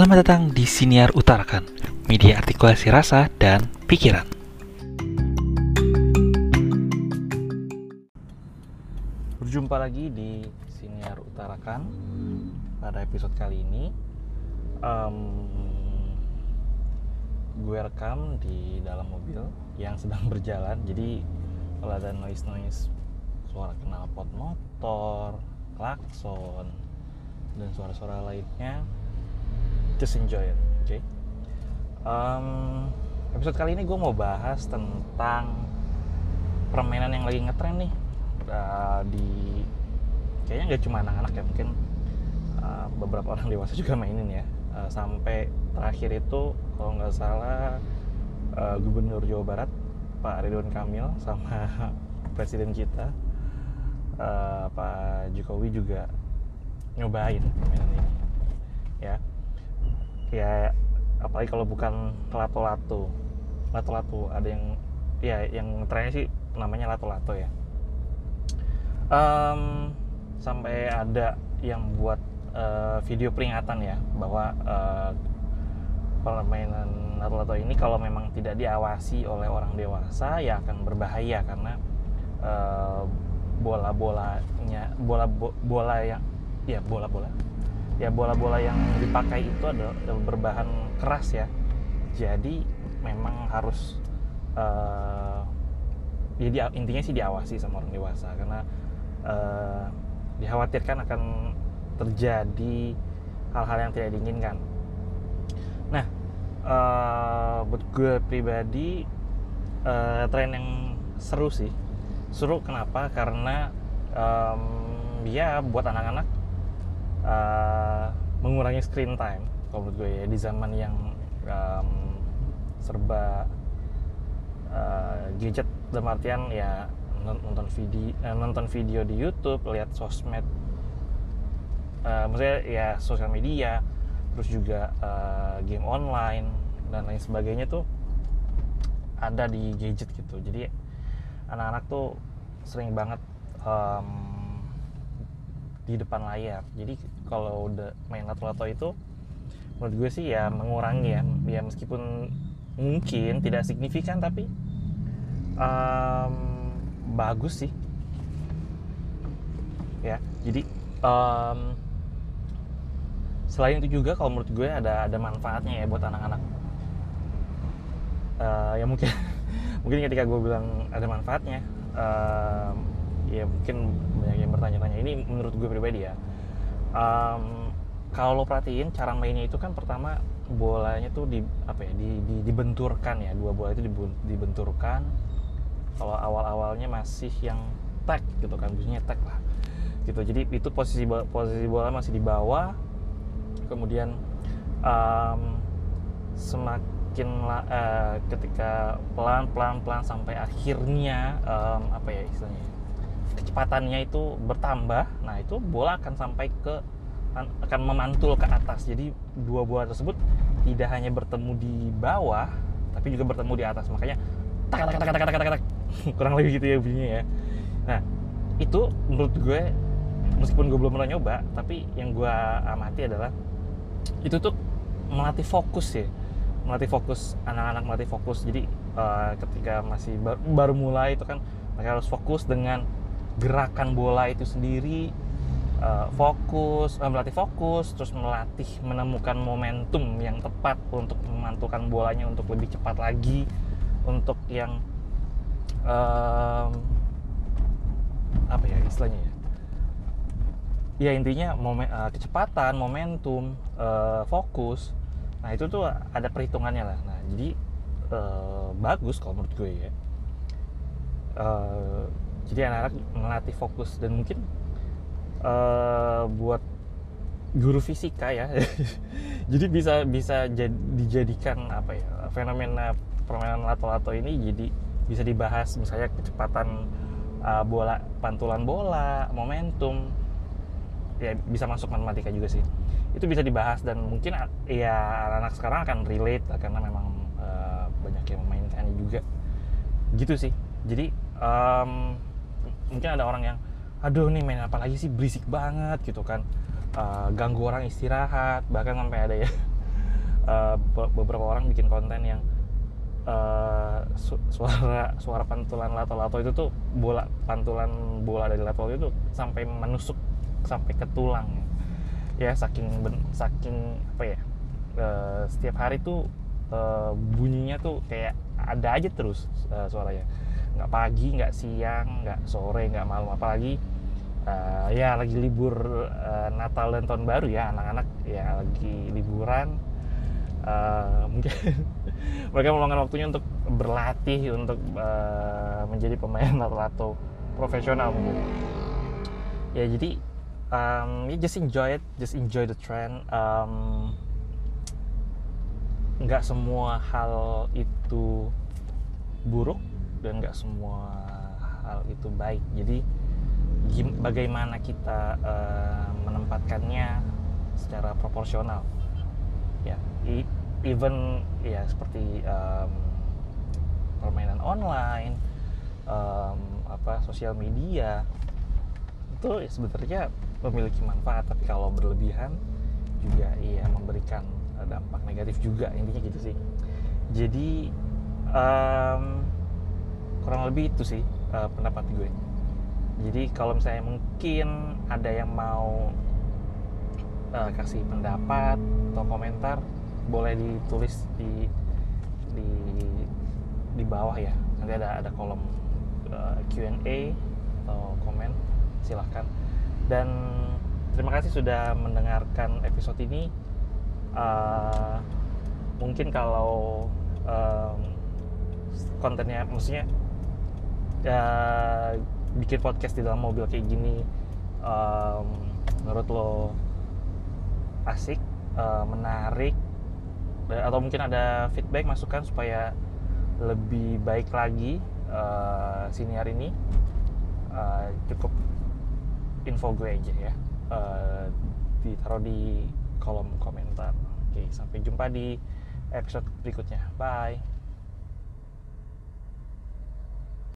Selamat datang di Siniar Utarakan, media artikulasi rasa dan pikiran. Berjumpa lagi di Siniar Utarakan pada episode kali ini. Um, gue rekam di dalam mobil yang sedang berjalan, jadi kalau ada noise noise suara knalpot motor, klakson, dan suara-suara lainnya just enjoy it oke okay? um, episode kali ini gue mau bahas tentang permainan yang lagi ngetren nih uh, di kayaknya nggak cuma anak-anak ya mungkin uh, beberapa orang dewasa juga mainin ya uh, sampai terakhir itu kalau nggak salah uh, gubernur Jawa Barat Pak Ridwan Kamil sama presiden kita uh, Pak Jokowi juga nyobain permainan ini ya ya apalagi kalau bukan lato-lato. Lato-lato ada yang ya yang trennya sih namanya lato-lato ya. Um, sampai ada yang buat uh, video peringatan ya bahwa uh, permainan lato-lato ini kalau memang tidak diawasi oleh orang dewasa ya akan berbahaya karena uh, bola-bolanya bola bola yang ya bola-bola ya bola-bola yang dipakai itu adalah berbahan keras ya. Jadi memang harus uh, ya dia, intinya sih diawasi sama orang dewasa. Karena uh, dikhawatirkan akan terjadi hal-hal yang tidak diinginkan. Nah uh, buat gue pribadi uh, tren yang seru sih. Seru kenapa? Karena um, ya buat anak-anak uh, mengurangi screen time kalau menurut gue ya di zaman yang um, serba uh, gadget dalam artian ya nonton video eh, nonton video di YouTube lihat sosmed uh, maksudnya ya sosial media terus juga uh, game online dan lain sebagainya tuh ada di gadget gitu. Jadi anak-anak tuh sering banget um, di depan layar. Jadi kalau udah main lato-lato itu menurut gue sih ya mengurangi ya. Ya meskipun mungkin tidak signifikan tapi um, bagus sih. Ya jadi um, selain itu juga kalau menurut gue ada ada manfaatnya ya buat anak-anak. Uh, ya mungkin mungkin ketika gue bilang ada manfaatnya um, ya mungkin banyak yang bertanya-tanya. Ini menurut gue pribadi ya. Um, kalau lo perhatiin cara mainnya itu kan pertama bolanya tuh di apa ya di, di dibenturkan ya. Dua bola itu dibenturkan. Kalau awal-awalnya masih yang tag gitu kan biasanya tag lah. Gitu. Jadi itu posisi posisi bola masih di bawah. Kemudian um, semakin uh, ketika pelan pelan pelan sampai akhirnya um, apa ya istilahnya kecepatannya itu bertambah nah itu bola akan sampai ke akan memantul ke atas. Jadi dua bola tersebut tidak hanya bertemu di bawah tapi juga bertemu di atas. Makanya tak tak tak tak tak tak tak kurang lebih gitu ya bunyinya ya. Nah itu menurut gue meskipun gue belum pernah nyoba tapi yang gue amati adalah itu tuh melatih fokus ya. Melatih fokus anak-anak melatih fokus. Jadi uh, ketika masih baru, baru mulai itu kan mereka harus fokus dengan gerakan bola itu sendiri uh, fokus uh, melatih fokus terus melatih menemukan momentum yang tepat untuk memantulkan bolanya untuk lebih cepat lagi untuk yang um, apa ya istilahnya ya? Ya intinya momen, uh, kecepatan momentum uh, fokus. Nah itu tuh ada perhitungannya lah. Nah jadi uh, bagus kalau menurut gue ya. Uh, jadi anak-anak melatih fokus dan mungkin uh, buat guru fisika ya. Jadi bisa bisa jad, dijadikan apa ya fenomena permainan lato-lato ini jadi bisa dibahas misalnya kecepatan uh, bola pantulan bola momentum. Ya bisa masuk matematika juga sih. Itu bisa dibahas dan mungkin ya anak-anak sekarang akan relate karena memang uh, banyak yang memainkannya juga. Gitu sih. Jadi um, mungkin ada orang yang aduh nih main apa lagi sih? Berisik banget gitu kan. Uh, ganggu orang istirahat. Bahkan sampai ada ya uh, beberapa orang bikin konten yang uh, su suara suara pantulan lato-lato itu tuh bola pantulan bola dari lato itu sampai menusuk sampai ke tulang. Ya saking ben, saking apa ya uh, setiap hari tuh uh, bunyinya tuh kayak ada aja terus uh, suaranya nggak pagi nggak siang nggak sore nggak malam. Apalagi uh, ya lagi libur uh, Natal dan tahun baru ya anak-anak ya lagi liburan. Uh, mungkin mereka meluangkan waktunya untuk berlatih untuk uh, menjadi pemain atau profesional mungkin. Ya jadi um, ya just enjoy it just enjoy the trend. Um, nggak semua hal itu buruk dan nggak semua hal itu baik. Jadi bagaimana kita uh, menempatkannya secara proporsional? Ya even ya seperti um, permainan online um, apa sosial media itu ya sebenarnya memiliki manfaat. Tapi kalau berlebihan juga iya memberikan dampak negatif juga. Intinya gitu sih. Jadi um, kurang lebih itu sih uh, pendapat gue. Jadi kalau misalnya mungkin ada yang mau uh, kasih pendapat atau komentar boleh ditulis di di di bawah ya. Nanti ada ada kolom uh, eh, Q&A atau komen silahkan. Dan terima kasih sudah mendengarkan episode ini. Uh, mungkin kalau um, kontennya maksudnya ya bikin podcast di dalam mobil kayak gini um, menurut lo asik uh, menarik atau mungkin ada feedback masukan supaya lebih baik lagi uh, siniar ini? Uh, cukup info gue aja ya. Uh, ditaruh di kolom komentar. Oke sampai jumpa di episode berikutnya. Bye